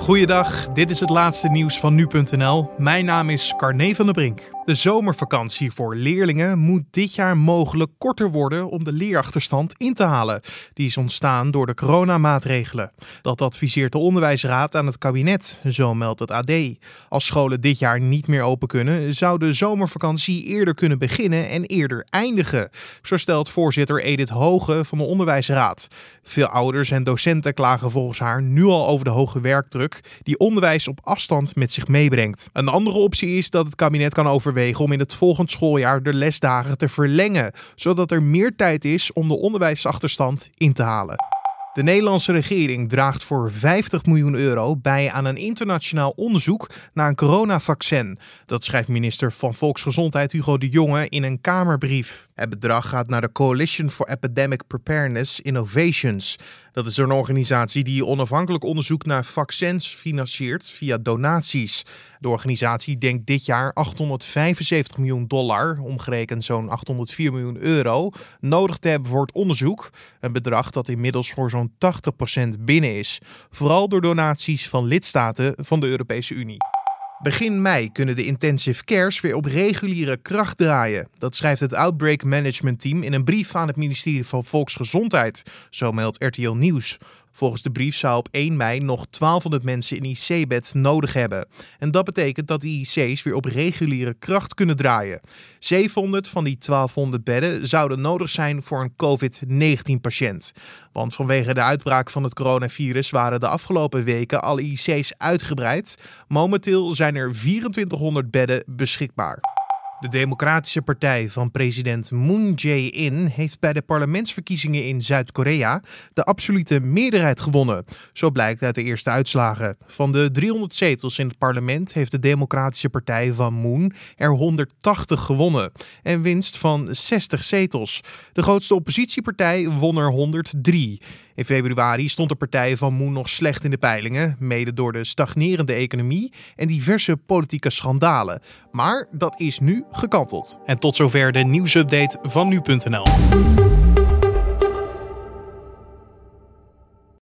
Goeiedag, dit is het laatste nieuws van nu.nl. Mijn naam is Carne van der Brink. De zomervakantie voor leerlingen moet dit jaar mogelijk korter worden om de leerachterstand in te halen. Die is ontstaan door de coronamaatregelen. Dat adviseert de onderwijsraad aan het kabinet, zo meldt het AD. Als scholen dit jaar niet meer open kunnen, zou de zomervakantie eerder kunnen beginnen en eerder eindigen. Zo stelt voorzitter Edith Hoge van de onderwijsraad. Veel ouders en docenten klagen volgens haar nu al over de hoge werkdruk die onderwijs op afstand met zich meebrengt. Een andere optie is dat het kabinet kan overwegen om in het volgend schooljaar de lesdagen te verlengen, zodat er meer tijd is om de onderwijsachterstand in te halen. De Nederlandse regering draagt voor 50 miljoen euro bij aan een internationaal onderzoek naar een coronavaccin. Dat schrijft minister van Volksgezondheid Hugo de Jonge in een Kamerbrief. Het bedrag gaat naar de Coalition for Epidemic Preparedness Innovations. Dat is een organisatie die onafhankelijk onderzoek naar vaccins financiert via donaties. De organisatie denkt dit jaar 875 miljoen dollar, omgerekend zo'n 804 miljoen euro, nodig te hebben voor het onderzoek. Een bedrag dat inmiddels voor zo'n 80% binnen is. Vooral door donaties van lidstaten van de Europese Unie. Begin mei kunnen de intensive cares weer op reguliere kracht draaien. Dat schrijft het Outbreak Management Team in een brief aan het ministerie van Volksgezondheid. Zo meldt RTL Nieuws. Volgens de brief zou op 1 mei nog 1200 mensen in IC-bed nodig hebben. En dat betekent dat de IC's weer op reguliere kracht kunnen draaien. 700 van die 1200 bedden zouden nodig zijn voor een COVID-19-patiënt. Want vanwege de uitbraak van het coronavirus waren de afgelopen weken alle IC's uitgebreid. Momenteel zijn er 2400 bedden beschikbaar. De Democratische Partij van president Moon Jae-in heeft bij de parlementsverkiezingen in Zuid-Korea de absolute meerderheid gewonnen. Zo blijkt uit de eerste uitslagen. Van de 300 zetels in het parlement heeft de Democratische Partij van Moon er 180 gewonnen. En winst van 60 zetels. De grootste oppositiepartij won er 103. In februari stond de partij van Moon nog slecht in de peilingen, mede door de stagnerende economie en diverse politieke schandalen. Maar dat is nu gekanteld. En tot zover de nieuwsupdate van nu.nl.